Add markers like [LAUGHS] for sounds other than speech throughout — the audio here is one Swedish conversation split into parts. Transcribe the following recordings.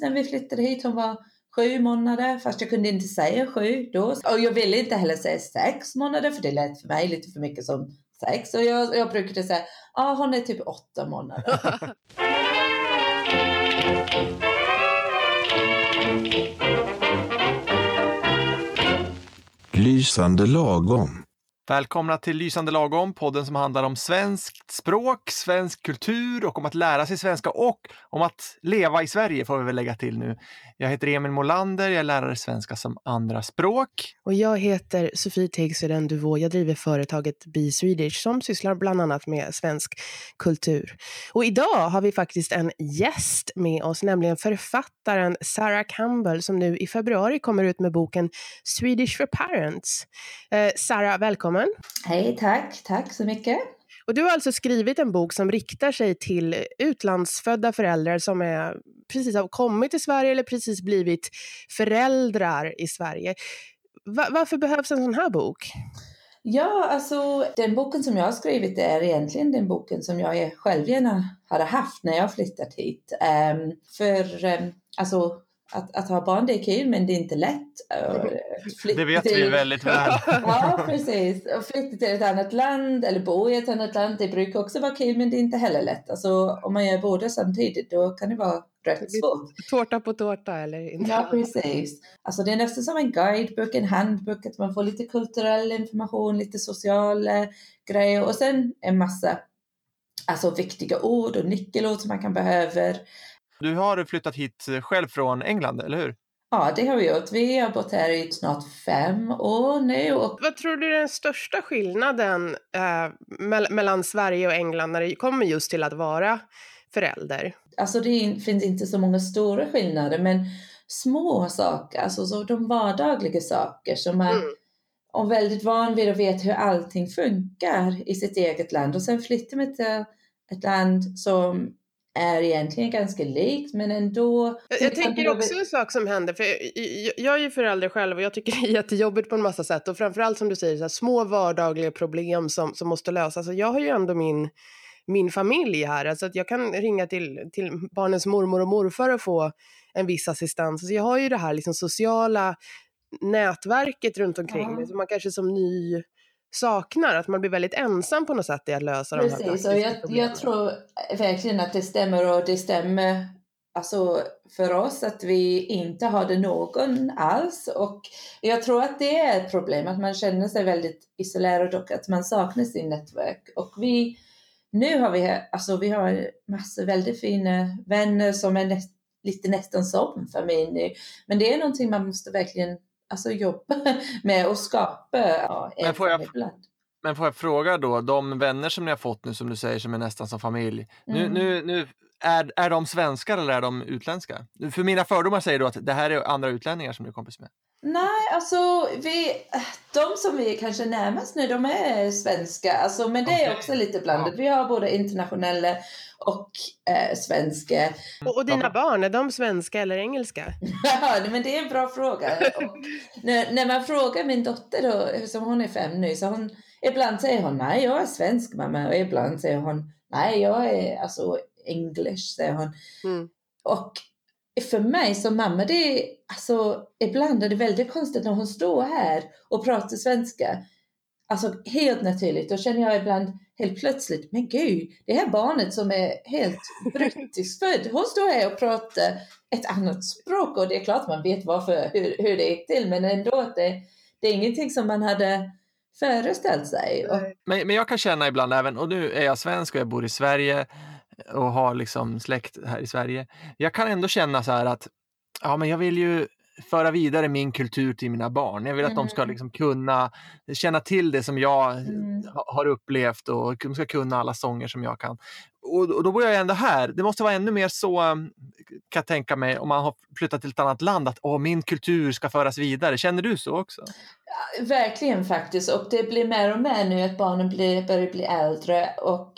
När vi flyttade hit, hon var sju månader, fast jag kunde inte säga sju då. Och jag ville inte heller säga sex månader, för det lät för mig lite för mycket som sex. Och jag, jag brukade säga, ja ah, hon är typ åtta månader. [LAUGHS] Lysande lagom. Välkomna till Lysande lagom, podden som handlar om svenskt språk, svensk kultur och om att lära sig svenska och om att leva i Sverige får vi väl lägga till nu. Jag heter Emil Molander, jag är lärare svenska som andra språk. Och jag heter Sofie Tegsveden Duvå. Jag driver företaget Be Swedish som sysslar bland annat med svensk kultur. Och idag har vi faktiskt en gäst med oss, nämligen författaren Sarah Campbell som nu i februari kommer ut med boken Swedish for Parents. Eh, Sarah, välkommen. Hej, tack. Tack så mycket. Och du har alltså skrivit en bok som riktar sig till utlandsfödda föräldrar som är, precis har kommit till Sverige eller precis blivit föräldrar i Sverige. Va varför behövs en sån här bok? Ja, alltså den boken som jag har skrivit är egentligen den boken som jag själv gärna hade haft när jag flyttat hit. Um, för um, alltså att, att ha barn det är kul men det är inte lätt. det vet till... vi väldigt väl. [LAUGHS] ja, precis. Och flytta till ett annat land eller bo i ett annat land, det brukar också vara kul men det är inte heller lätt. Alltså om man gör båda samtidigt då kan det vara rätt svårt. Tårta på tårta eller inte? Ja, precis. Alltså det är nästan som en guidebok, en handbok, att man får lite kulturell information, lite sociala grejer och sen en massa alltså viktiga ord och nyckelord som man kan behöva. Du har flyttat hit själv från England, eller hur? Ja, det har vi gjort. Vi har bott här i snart fem år nu. Och... Vad tror du är den största skillnaden eh, me mellan Sverige och England när det kommer just till att vara förälder? Alltså det finns inte så många stora skillnader, men små saker, alltså så de vardagliga saker som man mm. är väldigt van vid och vet hur allting funkar i sitt eget land och sen flyttar man till ett land som är egentligen ganska likt men ändå. Jag, jag tänker också en sak som händer, för jag, jag är ju förälder själv och jag tycker [LAUGHS] det är jättejobbigt på en massa sätt och framförallt som du säger, så här, små vardagliga problem som, som måste lösas. Alltså, jag har ju ändå min, min familj här, alltså att jag kan ringa till, till barnens mormor och morfar och få en viss assistans. Alltså, jag har ju det här liksom sociala nätverket runt omkring mig, ja. man kanske som ny saknar, att man blir väldigt ensam på något sätt i att lösa Precis, de här Precis, och jag, jag tror verkligen att det stämmer och det stämmer alltså för oss att vi inte hade någon alls. Och jag tror att det är ett problem att man känner sig väldigt isolerad och att man saknar sin nätverk. Och vi nu har vi, alltså vi har massor väldigt fina vänner som är näst, lite nästan som familj. Men det är någonting man måste verkligen alltså jobba [LAUGHS] med att skapa ja, men, får jag, men får jag fråga då, de vänner som ni har fått nu som du säger som är nästan som familj, mm. nu, nu, nu är, är de svenskar eller är de utländska? För mina fördomar säger då att det här är andra utlänningar som du är kompis med. Nej, alltså vi, de som vi är kanske närmast nu, de är svenska. Alltså, men det okay. är också lite blandat. Vi har både internationella och eh, svenska. Och, och dina barn, är de svenska eller engelska? [LAUGHS] ja, men det är en bra fråga. när, när, man frågar min dotter då, som hon är fem nu, så hon, ibland säger hon nej, jag är svensk mamma och ibland säger hon nej, jag är alltså english, säger hon. Mm. Och för mig som mamma, det är alltså ibland är det väldigt konstigt när hon står här och pratar svenska. Alltså helt naturligt, då känner jag ibland helt plötsligt, men gud, det här barnet som är helt brittiskfödd. hon står här och pratar ett annat språk och det är klart man vet varför, hur, hur det gick till, men ändå, det, det är ingenting som man hade föreställt sig. Men, men jag kan känna ibland, även, och nu är jag svensk och jag bor i Sverige, och har liksom släkt här i Sverige. Jag kan ändå känna så här att ja, men jag vill ju föra vidare min kultur till mina barn. Jag vill att mm. de ska mm. liksom kunna känna till det som jag mm. har upplevt och de ska kunna alla sånger som jag kan. Och, och, då bor jag ändå här. Det måste vara ännu mer så, kan jag tänka mig, om man har flyttat till ett annat land, att åh, min kultur ska föras vidare. Känner du så också? Ja, verkligen faktiskt. Och det blir mer och mer nu att barnen blir, börjar bli äldre och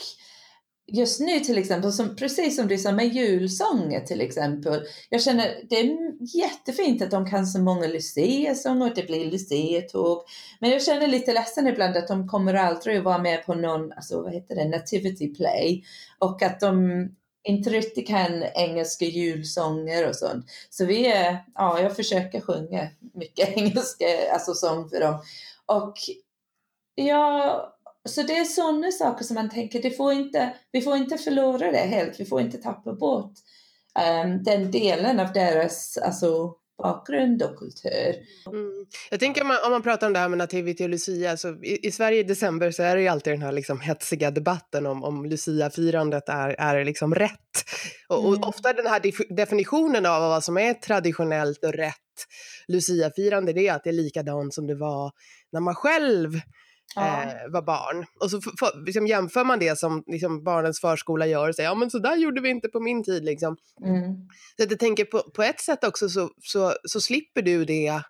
just nu till exempel, som, precis som du sa med julsånger till exempel. Jag känner det är jättefint att de kan så många luciasånger och det blir luciatåg. Men jag känner lite ledsen ibland att de kommer aldrig att vara med på någon, alltså vad heter det, nativity play. Och att de inte riktigt kan engelska julsånger och sånt. Så vi är, ja, jag försöker sjunga mycket [LAUGHS] engelska, alltså sång för dem. Och jag så det är sådana saker som man tänker, det får inte, vi får inte förlora det helt, vi får inte tappa bort um, den delen av deras alltså, bakgrund och kultur. Mm. Jag tänker om man, om man pratar om det här med nativity och Lucia, så i, i Sverige i december så är det ju alltid den här liksom hetsiga debatten om, om Lucia-firandet är, är liksom rätt. Och, och Mm. ofta den här definitionen av vad som är traditionellt och rätt Lucia-firande, det är att det är likadant som det var när man själv Ja. eh, var barn. Och så f- f- liksom jämför man det som liksom barnens förskola gör och säger ja men så där gjorde vi inte på min tid liksom. Mm. Så att jag tänker på, på ett sätt också så, så, så slipper du det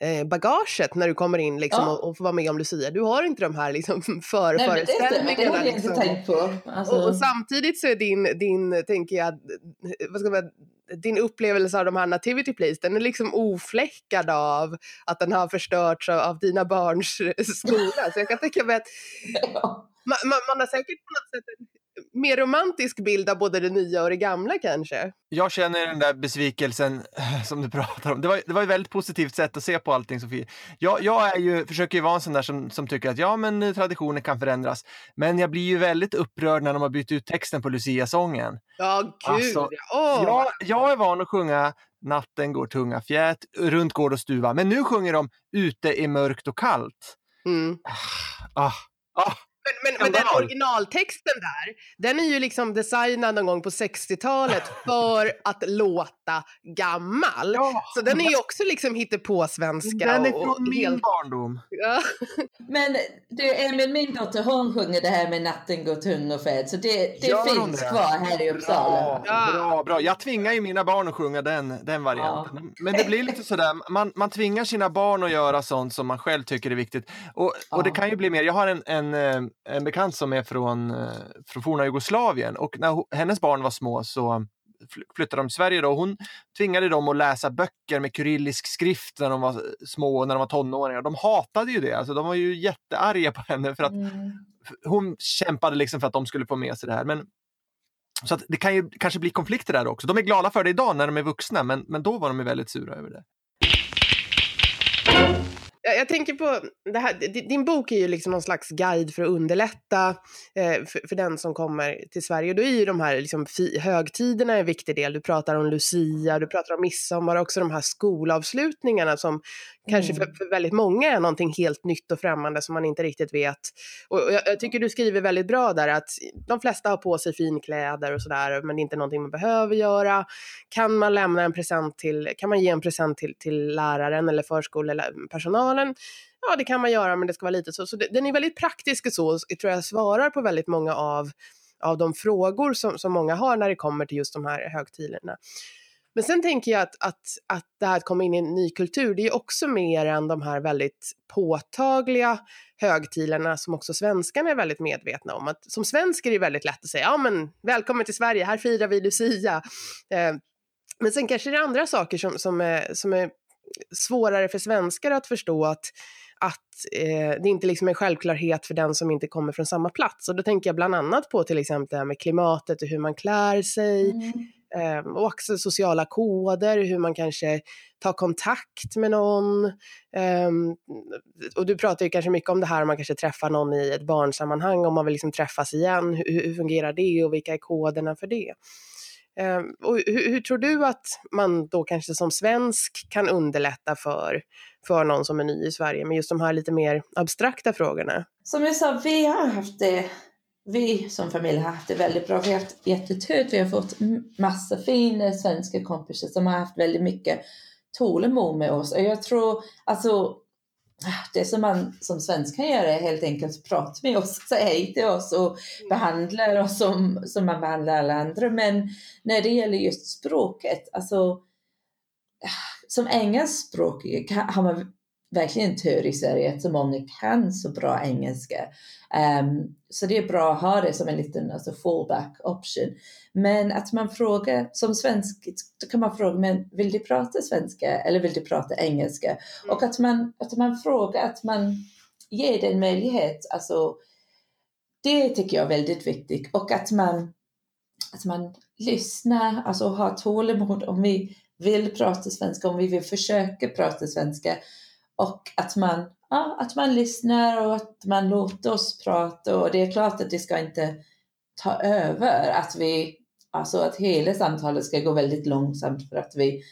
eh, bagaget när du kommer in liksom, Ja. och, och får vara med om Lucia. Du har inte de här liksom, [LAUGHS] för, Nej, det det inte liksom. tänkt på. Alltså, Och, och samtidigt så är din, din tänker jag, vad ska man, din upplevelse av de här nativity plays, den är liksom ofläckad av att den har förstörts av, av dina barns [LAUGHS] skola. Så jag kan tänka mig att [LAUGHS] man, man, man har säkert på något sätt mer romantisk bild av både det nya och det gamla kanske. Jag känner den där besvikelsen [LAUGHS] som du pratar om. Det var, det var ett väldigt positivt sätt att se på allting Sofie. Jag, jag är ju, försöker ju vara en sån där som, som tycker att ja, men eh, traditioner kan förändras. Men jag blir ju väldigt upprörd när de har bytt ut texten på Lucia-sången. Ja, gud. Alltså, Åh, Jag, jag är van att sjunga Natten går tunga fjät, runt gård och stuva. Men nu sjunger de Ute är mörkt och kallt. Mm. Ah, ah, Men, men, men den originaltexten där, den är ju liksom designad någon gång på 60-talet [LAUGHS] för att låta gammal. ja, Så den är ju också liksom på svenska den är och, från och min helt... barndom. Ja. Men du, Emil, min dotter hon sjunger det här med natten går tung och fet, så det, det finns det? kvar här i Uppsala. Bra, Ja. bra, bra. Jag tvingar ju mina barn att sjunga den, den varianten. Men det blir lite sådär, man, man tvingar sina barn att göra sånt som man själv tycker är viktigt. Och, och det kan ju bli mer. Jag har en, en, eh, en bekant som är från, eh, från forna Jugoslavien och när hennes barn var små så fly- flyttade de till Sverige då. Hon tvingade dem att läsa böcker med kyrillisk skrift när de var små och när de var tonåringar. De hatade ju det, alltså, de var ju jättearga på henne för att Mm. hon kämpade liksom för att de skulle få med sig det här. Men, så att det kan ju kanske bli konflikter där också. De är glada för det idag när de är vuxna, men, men då var de väldigt sura över det. Jag, tänker på, det här, din bok är ju liksom någon slags guide för att underlätta eh, för, för den som kommer till Sverige. Och då är ju de här liksom, fi, högtiderna en viktig del. Du pratar om Lucia, du pratar om midsommar och också de här skolavslutningarna som kanske Mm. för, för väldigt många är någonting helt nytt och främmande som man inte riktigt vet. Och och jag, jag tycker du skriver väldigt bra där att de flesta har på sig finkläder och sådär, men det är inte någonting man behöver göra. Kan man lämna en present till, kan man ge en present till, till läraren eller förskolepersonalen? Ja, det kan man göra, men det ska vara lite så. Så det, den är väldigt praktisk och så, jag tror jag svarar på väldigt många av, av de frågor som, som många har när det kommer till just de här högtiderna. Men sen tänker jag att, att, att det här att komma in i en ny kultur, det är också mer än de här väldigt påtagliga högtiderna som också svenskarna är väldigt medvetna om. Att, som svensk är det väldigt lätt att säga, ja men välkommen till Sverige, här firar vi Lucia. Eh, men sen kanske det är andra saker som, som, är, som är svårare för svenskar att förstå att, att eh, det inte liksom är en självklarhet för den som inte kommer från samma plats. Och då tänker jag bland annat på till exempel det här med klimatet och hur man klär sig. Mm. Eh, och också sociala koder, hur man kanske tar kontakt med någon. Eh, och du pratar ju kanske mycket om det här om man kanske träffar någon i ett barnsammanhang, om man vill liksom träffas igen. Hur, hur fungerar det och vilka är koderna för det? Ehm, och hur, hur tror du att man då kanske som svensk kan underlätta för, för någon som är ny i Sverige med just de här lite mer abstrakta frågorna? Som jag sa, vi har haft det, vi som familj har haft det väldigt bra. Vi har haft jättetur. Vi har fått massa fina svenska kompisar som har haft väldigt mycket tålamod med oss. Och jag tror, alltså, det som man som svensk kan göra är helt enkelt att prata med oss, säga hej till oss och behandla oss som, som man behandlar alla andra. Men när det gäller just språket, alltså som engelskspråkig har man verkligen tur i Sverige att så många kan så bra engelska. Ehm, så det är bra att ha det som en liten alltså fallback option. Men att man frågar, som svensk, då kan man fråga, men vill du prata svenska eller vill du prata engelska? Och att man, att man frågar, att man ger den möjlighet, alltså det tycker jag är väldigt viktigt. Och att man, att man lyssna, alltså ha tålamod om vi vill prata svenska, om vi vill försöka prata svenska och att man, ja, att man lyssnar och att man låter oss prata. Och det är klart att det ska inte ta över, att vi, alltså att hela samtalet ska gå väldigt långsamt för att vi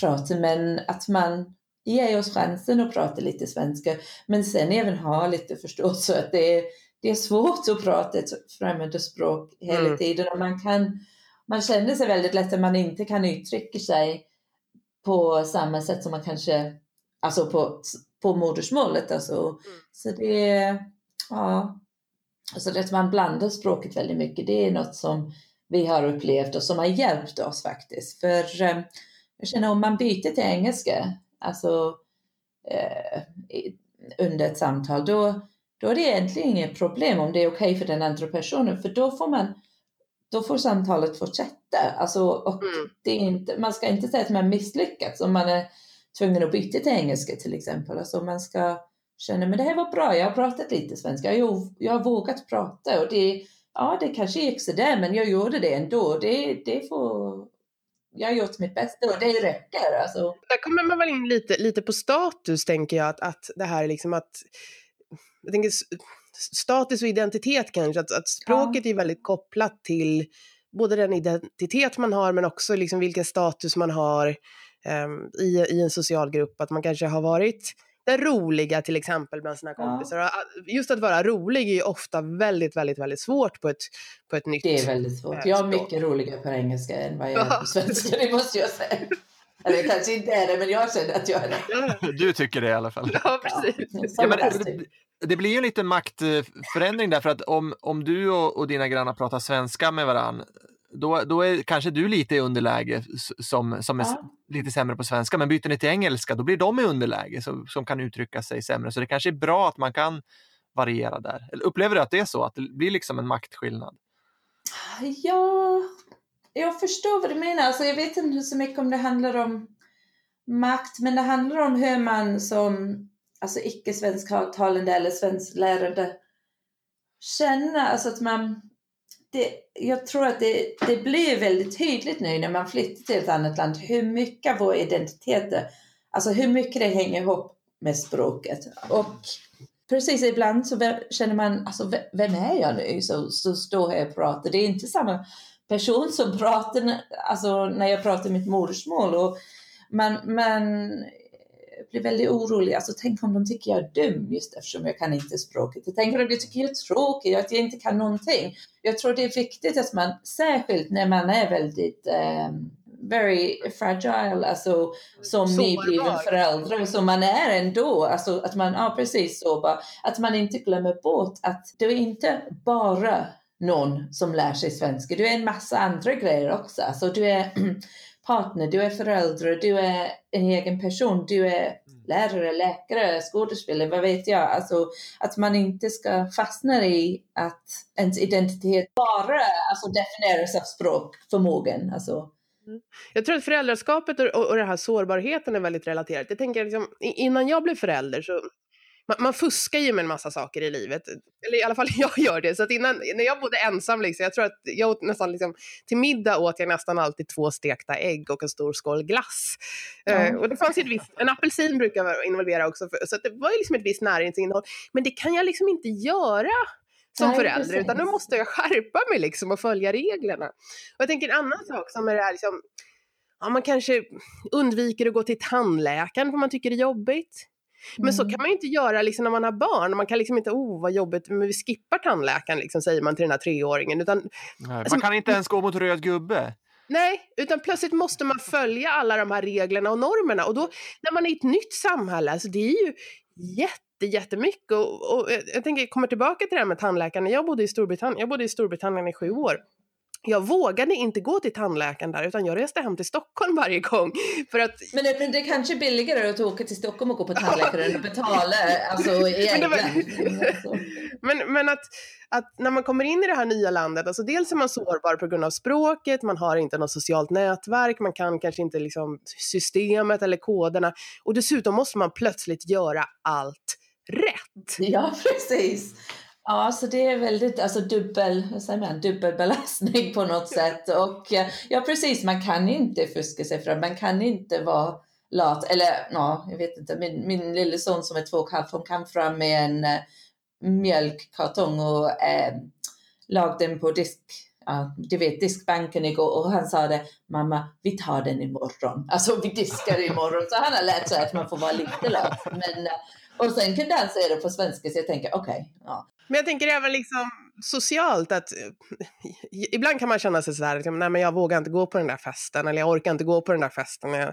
pratar, men att man ger oss chansen att prata lite svenska, men sen även ha lite förståelse att det är, det är svårt att prata ett främmande språk hela Mm. tiden. Och man kan, man känner sig väldigt lätt att man inte kan uttrycka sig på samma sätt som man kanske, alltså på, på modersmålet alltså. Så det ja, alltså det att man blandar språket väldigt mycket, det är något som vi har upplevt och som har hjälpt oss faktiskt. För eh, jag känner om man byter till engelska, alltså eh, under ett samtal, då, då är det egentligen inget problem om det är okej för den andra personen, för då får man då får samtalet fortsätta. Alltså, och Mm. det är inte, man ska inte säga att man misslyckats om man är tvungen att byta till engelska till exempel. Alltså man ska känna, men det här var bra, jag har pratat lite svenska, jag, jag har vågat prata och det, ja det kanske gick sådär men jag gjorde det ändå. Det, det får, jag har gjort mitt bästa och det räcker. Alltså, Där kommer man väl in lite, lite på status, tänker jag. Att, att det här är liksom att... Jag tänker status och identitet kanske. Att, att språket är väldigt kopplat till både den identitet man har men också liksom vilken status man har ehm, i, i en social grupp. Att man kanske har varit den roliga till exempel bland sina Ja. kompisar. Och att- Just att vara rolig är ju ofta väldigt, väldigt, väldigt svårt på ett, på ett nytt... det är väldigt svårt. eh, Jag är mycket roligare på engelska än vad jag är Ja. på svenska, det måste jag säga. Eller kanske inte är det, men jag känner att jag är det. Ja, Du tycker det i alla fall. ja, precis. Ja, men det, det, blir ju en liten maktförändring där för att om, om du och, och dina grannar pratar svenska med varann då, då är kanske du lite i underläge som, som är Ja. lite sämre på svenska. Men byter ni till engelska då blir de i underläge som, som kan uttrycka sig sämre. Så det kanske är bra att man kan variera där. Eller upplever du att det är så? Att det blir liksom en maktskillnad? Ja, jag förstår vad du menar. Alltså, jag vet inte så mycket om det handlar om makt, men det handlar om hur man som alltså, icke-svensktalande eller svensklärande känner. Alltså att man, det, jag tror att det, det blir väldigt tydligt nu när man flyttar till ett annat land hur mycket vår identitet, är. alltså hur mycket det hänger ihop med språket. Och precis ibland så känner man, alltså vem är jag nu Så, så står jag och pratar? Det är inte samma person som pratar alltså, när jag pratar mitt modersmål. Och man, man blir väldigt orolig. Alltså, tänk om de tycker jag är dum just eftersom jag kan inte språket. Tänker om de tycker jag är tråkig, att jag inte kan någonting. Jag tror det är viktigt att man, särskilt när man är väldigt um, very fragile, alltså som nybliven förälder som man är ändå, alltså att man, ja precis så bara, att man inte glömmer bort att du är inte bara någon som lär sig svenska, du är en massa andra grejer också. Alltså du är [CLEARS THROAT] partner, du är förälder, du är en egen person, du är lärare, läkare, skådespelare, vad vet jag. Alltså att man inte ska fastna i att ens identitet bara alltså, definieras av språkförmågan. Alltså, Jag tror att föräldraskapet och, och, och den här sårbarheten är väldigt relaterat. Jag tänker liksom, innan jag blev förälder så man, man fuskar ju med en massa saker i livet. Eller i alla fall [LAUGHS] jag gör det. Så att innan, när jag bodde ensam, liksom, jag tror att jag åt nästan liksom, till middag åt jag nästan alltid två stekta ägg och en stor skål glass. Ja. Eh, och det fanns ju ett visst, en apelsin brukar vara involvera också, för, så det var ju liksom ett visst näringsinnehåll. Men det kan jag liksom inte göra som Nej, förälder, precis. utan nu måste jag skärpa mig liksom och följa reglerna. Och jag tänker en annan sak som är det här liksom, ja, man kanske undviker att gå till tandläkaren för man tycker det är jobbigt. Men så Mm. kan man ju inte göra liksom när man har barn. Man kan liksom inte, oh vad jobbigt, men vi skippar tandläkaren liksom, säger man till den här treåringen. Utan, Nej, Alltså, man kan inte ens gå mot röd gubbe. nej, utan plötsligt måste man följa alla de här reglerna och normerna. Och då när man är i ett nytt samhälle, alltså det är ju jätte, jättemycket. Och, och jag- jag tänker, jag kommer tillbaka till det här med tandläkaren. Jag bodde i Storbritannien, jag bodde i Storbritannien i sju år. Jag vågade inte gå till tandläkaren där, utan jag reste hem till Stockholm varje gång. [LAUGHS] För att Men det, men det är kanske är billigare att åka till Stockholm och gå på tandläkaren och betala alltså, [LAUGHS] i Men var-. [LAUGHS] Men, men att, att när man kommer in i det här nya landet, alltså dels är man sårbar på grund av språket, man har inte något socialt nätverk, man kan kanske inte liksom systemet eller koderna och dessutom måste man plötsligt göra allt rätt. Ja, precis. Ja, så det är väldigt alltså dubbel, vad säger man, dubbelbelastning på något [LAUGHS] sätt. Och eh, ja, precis, man kan inte fuska sig fram, man kan inte vara lat. Eller ja, jag vet inte, min, min lille son som är två och halvt, hon kom fram med en uh, mjölkkartong och eh, lagde den på disk ja, du vet diskbanken igår och han sa det, mamma vi tar den imorgon. Alltså vi diskar imorgon. Så han har lärt sig att man får vara lite lat. Men, och sen kunde han säga det på svenska så jag tänker okej. Okay, ja. Men jag tänker även liksom socialt att eh, ibland kan man känna sig sådär, liksom, nej men jag vågar inte gå på den där festen eller jag orkar inte gå på den där festen. Det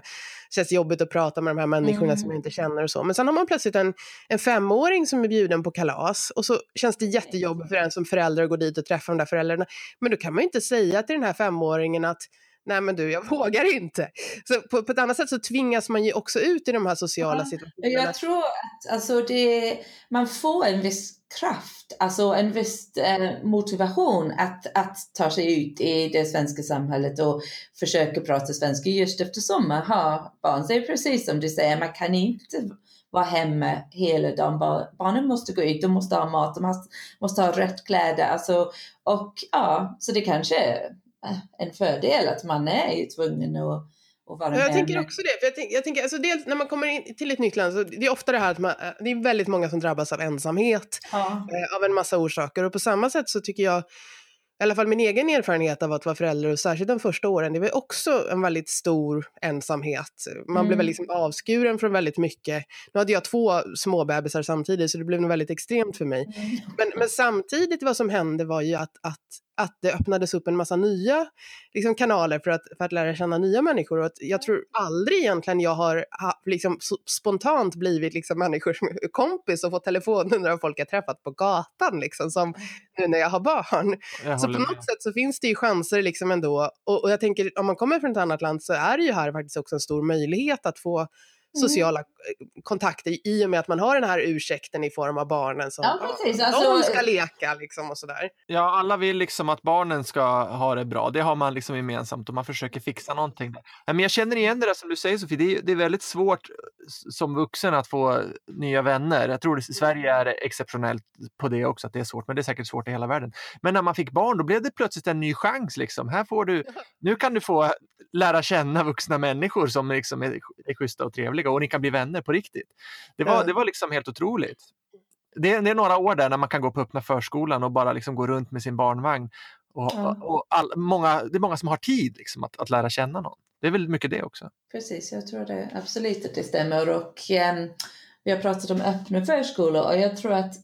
känns jobbigt att prata med de här människorna mm. som jag inte känner och så. Men sen har man plötsligt en, en femåring som är bjuden på kalas och så känns det jättejobbigt för en som förälder att gå dit och träffa de där föräldrarna. Men då kan man ju inte säga till den här femåringen att nej men du, jag [LAUGHS] vågar inte. Så på, på, ett annat sätt så tvingas man ju också ut i de här sociala ja, situationerna. Jag tror att alltså det, man får en viss kraft, alltså en viss eh, motivation att, att ta sig ut i det svenska samhället och försöka prata svenska just eftersom man har barn. Det är precis som du säger, man kan inte vara hemma hela dagen. Barnen måste gå ut, de måste ha mat, de måste, måste ha rätt kläder. Alltså, och ja, så det kanske är en fördel att man är tvungen att och vara jag tänker också det. För jag, tänk, jag tänker, alltså dels när man kommer in till ett nytt land, så det är ofta det här att man, det är väldigt många som drabbas av ensamhet ja. eh, av en massa orsaker. Och på samma sätt så tycker jag, i alla fall min egen erfarenhet av att vara förälder, och särskilt de första åren, det var också en väldigt stor ensamhet. Man mm. blev liksom avskuren från väldigt mycket. Nu hade jag två små bebisar samtidigt, så det blev nog väldigt extremt för mig. Mm. Men, men samtidigt, vad som hände var ju att, att att det öppnades upp en massa nya liksom, kanaler för att, för att lära känna nya människor. Och att jag tror aldrig egentligen jag har ha, liksom, spontant blivit liksom, människors [LAUGHS] kompis och fått telefonnummer av folk jag träffat på gatan, liksom, som nu när jag har barn. Jag så på något med. sätt så finns det ju chanser liksom ändå. Och, och jag tänker, om man kommer från ett annat land så är det ju här faktiskt också en stor möjlighet att få Mm. Sociala mm. kontakter i och med att man har den här ursäkten i form av barnen som ja, precis. Alltså, de ska leka liksom och sådär. Ja, alla vill liksom att barnen ska ha det bra. Det har man liksom gemensamt och man försöker fixa någonting. Där. Men jag känner igen det där som du säger Sofie, det är, det är väldigt svårt som vuxen att få nya vänner. Jag tror att Sverige är exceptionellt på det också, att det är svårt, men det är säkert svårt i hela världen. Men när man fick barn, då blev det plötsligt en ny chans. Liksom. Här får du, [LAUGHS] nu kan du få lära känna vuxna människor som liksom är, är schyssta och trevliga och ni kan bli vänner på riktigt. Det var, det var liksom helt otroligt. Det, det är några år där när man kan gå på öppna förskolan och bara liksom gå runt med sin barnvagn. Och, ja. och all, många, det är många som har tid liksom att, att lära känna någon. Det är väl mycket det också. Precis, jag tror det absolut att det stämmer. Och, eh, vi har pratat om öppna förskolor och jag tror att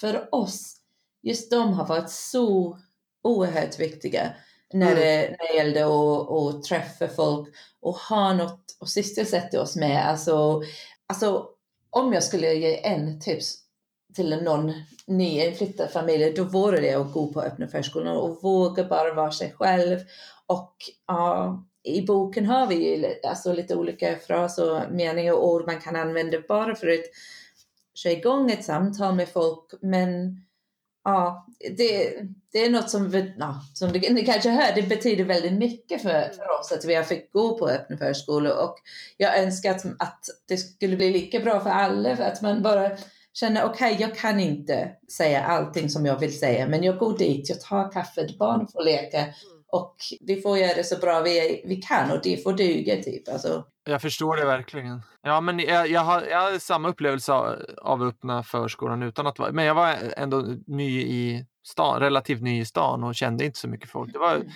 för oss, just de har varit så oerhört viktiga när, mm. det, när det gällde att, att träffa folk och ha något att sysselsätta oss med. Alltså, alltså, om jag skulle ge en tips till någon nyinflyttad familj, då vore det att gå på öppna förskolan och våga bara vara sig själv. Och ja, i boken har vi ju alltså lite olika fraser, och meningar och ord man kan använda bara för att köra igång ett samtal med folk. Men ja, det, det är något som, vi, ja, som ni, ni kanske hör, det betyder väldigt mycket för, för oss att vi har fått gå på öppna förskolor och jag önskar att, att det skulle bli lika bra för alla, för att man bara känner okej, okay, jag kan inte säga allting som jag vill säga, men jag går dit, jag tar kaffet, barn får leka och vi får göra det så bra vi, vi kan och det får duga typ. Alltså. Jag förstår det verkligen. Ja, men jag, jag, har, jag har samma upplevelse av, av öppna förskolan utan att vara, men jag var ändå ny i stan, relativt ny i stan och kände inte så mycket folk. Det var, mm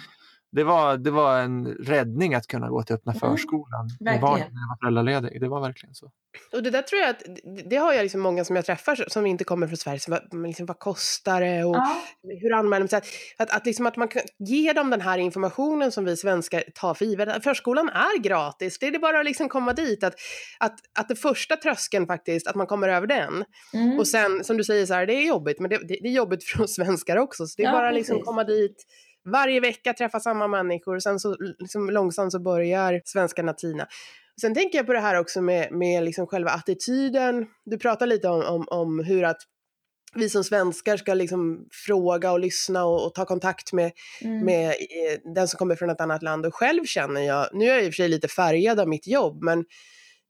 det var, det var en räddning att kunna gå till öppna mm. förskolan med när jag var föräldraledig. Det var verkligen så. Och det där tror jag att, det har jag liksom många som jag träffar som inte kommer från Sverige, som, liksom, vad kostar det och ja. hur anmäler man sig? Att, att, liksom att man kan ge dem den här informationen som vi svenskar tar för givet. Förskolan är gratis, det är bara att liksom komma dit. Att, att, att det första tröskeln faktiskt, att man kommer över den. Mm. Och sen som du säger så här, det är jobbigt, men det, det, det är jobbigt [LAUGHS] för oss svenskar också. Så det är ja, bara att liksom komma dit varje vecka träffa samma människor och sen så liksom långsamt så börjar svenskarna tina. Sen tänker jag på det här också med, med liksom själva attityden. Du pratar lite om, om, om hur att vi som svenskar ska liksom fråga och lyssna och, och ta kontakt med, mm. med eh, den som kommer från ett annat land. Och själv känner jag, nu är jag i och för sig lite färgad av mitt jobb, men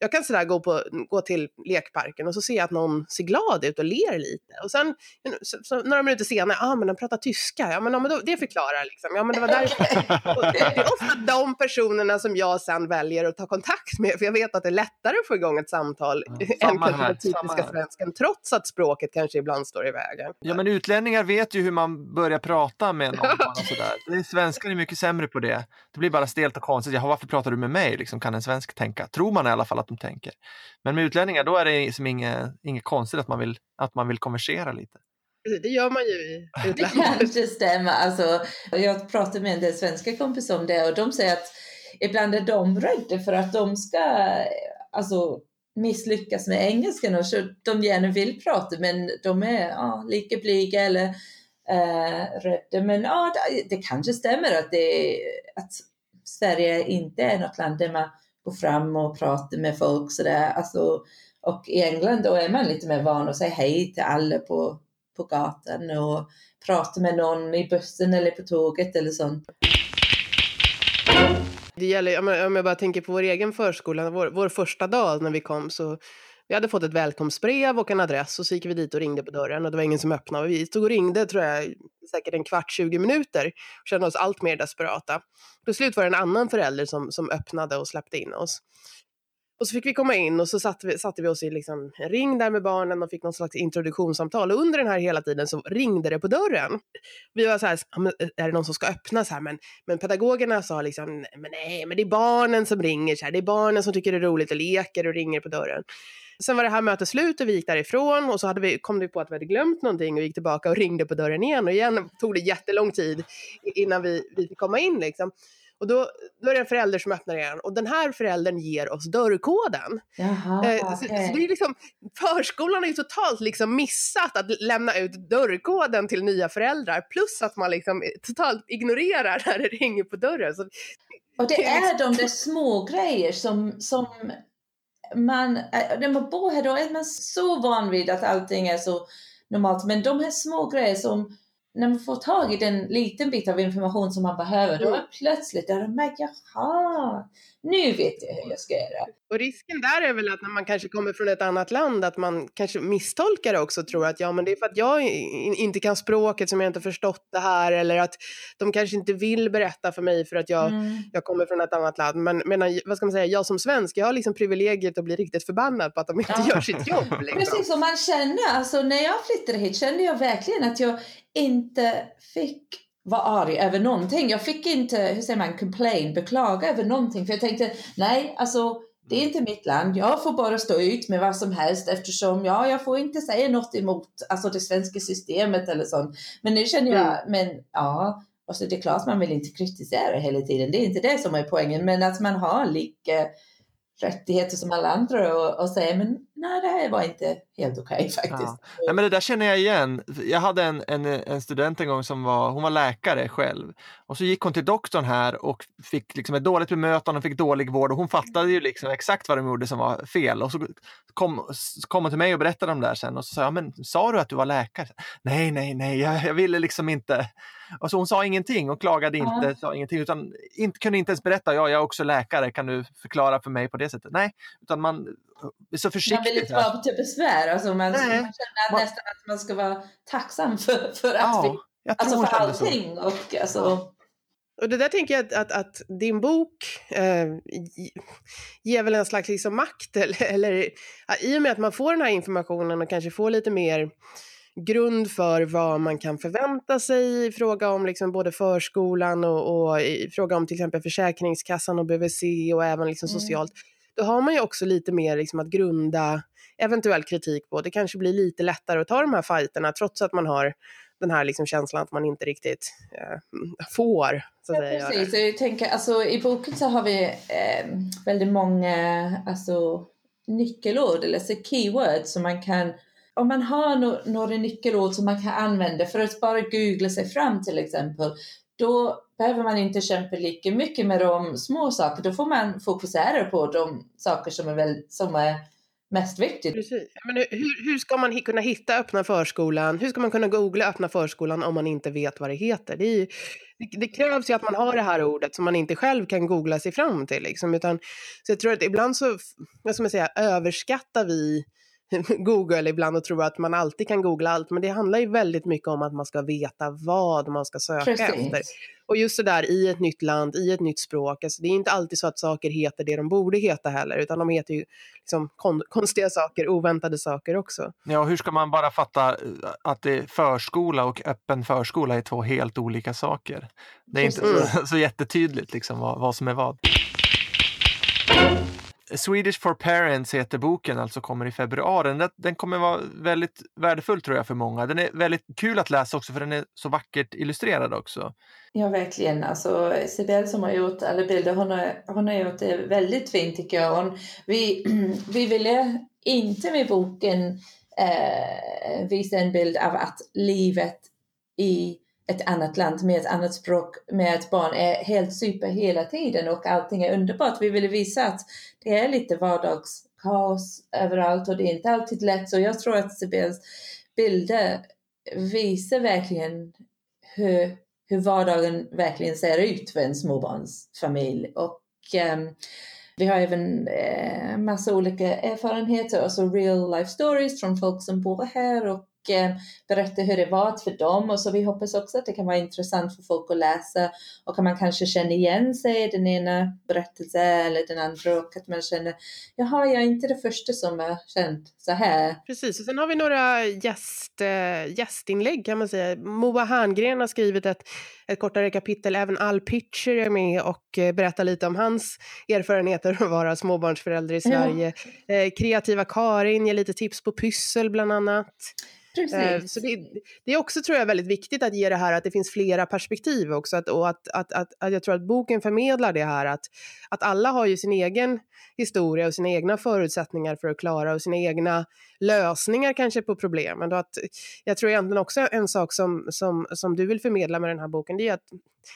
jag kan sådär gå, på, gå till lekparken och så ser jag att någon ser glad ut och ler lite. Och sen så, så, några minuter senare, ja ah, men de pratar tyska, ja men, ja, men då, det förklarar liksom. Ja men det var därför. [LAUGHS] det, det är ofta de personerna som jag sen väljer att ta kontakt med, för jag vet att det är lättare att få igång ett samtal Ja, än samma kanske den typiska svensken, trots att språket kanske ibland står i vägen. Ja, men utlänningar vet ju hur man börjar prata med någon. sådär. [LAUGHS] Svenskar är mycket sämre på det. Det blir bara stelt och konstigt. Jaha, varför pratar du med mig? Liksom, kan en svensk tänka. Tror man i alla fall att de tänker. Men med utlänningar, då är det som inget, inget konstigt att man, vill, att man vill konversera lite. Det gör man ju i [LAUGHS] Det utlandet. kanske stämmer. Alltså, jag pratar med en del svenska kompisar om det och de säger att ibland är de rädda för att de ska alltså, misslyckas med engelskan och så de gärna vill prata men de är ja, lika blyga eller eh, rädda. Men ja, det, det kanske stämmer att, det, att Sverige inte är något land där man går fram och pratar med folk sådär. Alltså, och i England då är man lite mer van att säga hej till alla på, på gatan och prata med någon i bussen eller på tåget eller sånt. Det gäller, om jag, om jag bara tänker på vår egen förskola, vår, vår första dag när vi kom så vi hade fått ett välkomstbrev och en adress och så gick vi dit och ringde på dörren och det var ingen som öppnade. Vi stod och ringde tror jag säkert en kvart, 20 minuter och kände oss allt mer desperata. Till slut var det en annan förälder som, som öppnade och släppte in oss. Och så fick vi komma in och så satte vi, satte vi oss i liksom en ring där med barnen och fick någon slags introduktionssamtal. Och under den här hela tiden så ringde det på dörren. Vi var så här, är det någon som ska öppna så här? Men, men pedagogerna sa liksom, "Nej, men nej, men det är barnen som ringer så här. Det är barnen som tycker det är roligt och leker och ringer på dörren. Sen var det här mötet slut och vi gick därifrån och så hade vi, kom vi på att vi hade glömt någonting och gick tillbaka och ringde på dörren igen och igen tog det jättelång tid innan vi, vi fick komma in liksom. Och då, då är det en förälder som öppnar igen och den här föräldern ger oss dörrkoden. Jaha, Eh, så, så det är liksom, förskolan har ju totalt liksom missat att lämna ut dörrkoden till nya föräldrar plus att man liksom totalt ignorerar när det ringer på dörren. Så, Och det är de där små grejer som, som man, när man bor här då är man så van vid att allting är så normalt. Men de här små grejer som, när man får tag i den liten bit av information som man behöver, då är plötsligt där de märker, jaha, nu vet jag hur jag ska göra. och risken där är väl att när man kanske kommer från ett annat land att man kanske misstolkar det också och tror att ja men det är för att jag inte kan språket som jag inte förstått det här eller att de kanske inte vill berätta för mig för att jag Mm. jag kommer från ett annat land. Men, men vad ska man säga, jag som svensk, jag har liksom privilegiet att bli riktigt förbannad på att de inte Ja. gör sitt jobb. [LAUGHS] Liksom. Precis, och man känner, alltså när jag flyttade hit kände jag verkligen att jag inte fick vara arg över någonting. Jag fick inte, hur säger man, complain, beklaga över någonting. För jag tänkte, nej, alltså det är inte mitt land. Jag får bara stå ut med vad som helst eftersom, ja, jag får inte säga något emot alltså det svenska systemet eller sånt. Men nu känner jag, men ja, alltså det är klart man vill inte kritisera hela tiden. Det är inte det som är poängen, men att man har lika rättigheter som alla andra och, och säga men nej det här var inte helt okej [LAUGHS] faktiskt. Nej, men det där känner jag igen. Jag hade en, en, en student en gång som var, hon var läkare själv. Och så gick hon till doktorn här och fick liksom ett dåligt bemötande och fick dålig vård. Och hon fattade ju liksom exakt vad de gjorde som var fel. Och så kom, så kom hon till mig och berättade om det här sen. Och så sa jag, men sa du att du var läkare? Nej, nej, nej, jag, jag ville liksom inte. Och så hon sa ingenting och klagade inte, Ja. sa ingenting, utan inte, kunde inte ens berätta, ja, jag är också läkare, kan du förklara för mig på det sättet? Nej, utan man så Man vill inte vara till besvär, alltså man, man känner Man- nästan att man ska vara tacksam för, för att vi, Ja, tror alltså för kände så. allting. Och, alltså, Och det där tänker jag att, att, att din bok eh, ge- ger väl en slags liksom makt, [LAUGHS] eller, eller ja, i och med att man får den här informationen och kanske får lite mer grund för vad man kan förvänta sig i fråga om liksom både förskolan och, och i fråga om till exempel Försäkringskassan och BVC och även liksom Mm. socialt. Då har man ju också lite mer liksom att grunda eventuell kritik på. Det kanske blir lite lättare att ta de här fighterna trots att man har den här liksom känslan att man inte riktigt eh, får så att Ja, säga, precis. Jag tänker, alltså, I boken så har vi eh, väldigt många alltså, nyckelord, eller så keywords som man kan om man har no några nyckelord som man kan använda för att bara googla sig fram till exempel, då behöver man inte kämpa lika mycket med de små sakerna, Då får man fokusera på de saker som är, väl, som är mest viktigt. Precis. Men hur, hur ska man kunna hitta öppna förskolan? Hur ska man kunna googla öppna förskolan om man inte vet vad det heter? Det, ju, det, det krävs ju att man har det här ordet som man inte själv kan googla sig fram till. Liksom, utan, så jag tror att ibland så, vad ska man säga, överskattar vi [LAUGHS] Google ibland och tror att man alltid kan googla allt, men det handlar ju väldigt mycket om att man ska veta vad man ska söka Precis. efter. Och just det där i ett nytt land, i ett nytt språk, alltså det är inte alltid så att saker heter det de borde heta heller, utan de heter ju liksom kon konstiga saker, oväntade saker också. Ja, hur ska man bara fatta eh, att det förskola och öppen förskola är två helt olika saker? Det är Precis. inte så, [LAUGHS] så jättetydligt liksom vad, vad som är vad. Swedish for Parents heter boken, alltså kommer i februari. Den, den kommer vara väldigt värdefull tror jag för många. Den är väldigt kul att läsa också för den är så vackert illustrerad också. Ja, verkligen. Alltså, Sibel som har gjort alla bilder, hon har, hon har gjort det väldigt fint tycker jag. Hon, vi, [CLEARS THROAT] vi ville inte med boken eh, visa en bild av att livet i ett annat land med ett annat språk med ett barn är helt super hela tiden och allting är underbart. Vi ville visa att det är lite vardagskaos överallt och det är inte alltid lätt. Så jag tror att Sibels bilder visar verkligen hur, hur vardagen verkligen ser ut för en småbarnsfamilj. Och um, vi har även eh, massa olika erfarenheter, alltså real life stories från folk som bor här och berätta hur det var för dem och så vi hoppas också att det kan vara intressant för folk att läsa och att man kanske känner igen sig i den ena berättelsen eller den andra och att man känner jaha, jag är inte det första som har känt så här. Precis, och sen har vi några gäst, äh, gästinlägg kan man säga. Moa Herngren har skrivit ett, ett kortare kapitel, även Al Pitcher är med och äh, berättar lite om hans erfarenheter att vara småbarnsförälder i Sverige. Ja. Kreativa Karin ger lite tips på pyssel bland annat. Eh, Precis. Så det, det, är också tror jag väldigt viktigt att ge det här att det finns flera perspektiv också att, och att, att, att, att jag tror att boken förmedlar det här att, att alla har ju sin egen historia och sina egna förutsättningar för att klara och sina egna lösningar kanske på problemen. Och att, jag tror egentligen också en sak som, som, som du vill förmedla med den här boken det är att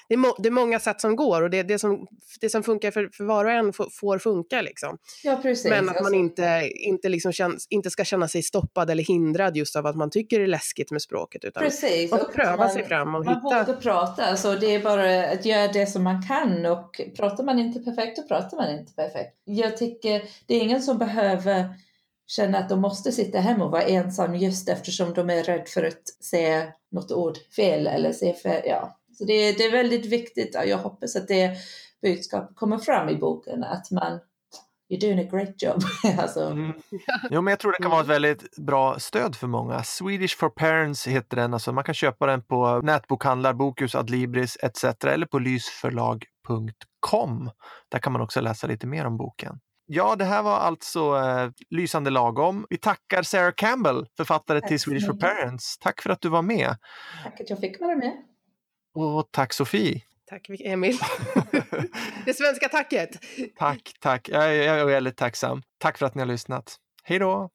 det är, må, det är många sätt som går och det, det, som, det som funkar för, för var och en får, får funka. Liksom. Ja, precis. Men att man alltså- inte, inte, liksom känns, inte ska känna sig stoppad eller hindrad just av att man tycker det är läskigt med språket. Utan precis. man får pröva man, sig fram och man hitta... Man vågar prata, alltså det är bara att göra det som man kan och pratar man inte perfekt, då pratar man inte perfekt. Jag tycker det är ingen som behöver känna att de måste sitta hemma och vara ensam just eftersom de är rädda för att säga något ord fel eller säga fel. Ja. Så det, det är väldigt viktigt och jag hoppas att det budskapet kommer fram i boken att man You're doing a great job. [LAUGHS] alltså. mm. [LAUGHS] Jo, men jag tror det kan vara ett väldigt bra stöd för många. Swedish for Parents heter den. Alltså, man kan köpa den på nätbokhandlar, Bokus, Adlibris etc. eller på lysförlag.com. Där kan man också läsa lite mer om boken. Ja, det här var alltså eh, Lysande lagom. Vi tackar Sarah Campbell, författare tack till Swedish for Parents. Tack för att du var med. Tack att jag fick vara med. Och tack Sofie. Tack Emil. [LAUGHS] det svenska tacket. Tack, tack. Jag är, jag är väldigt tacksam. Tack för att ni har lyssnat. Hej då!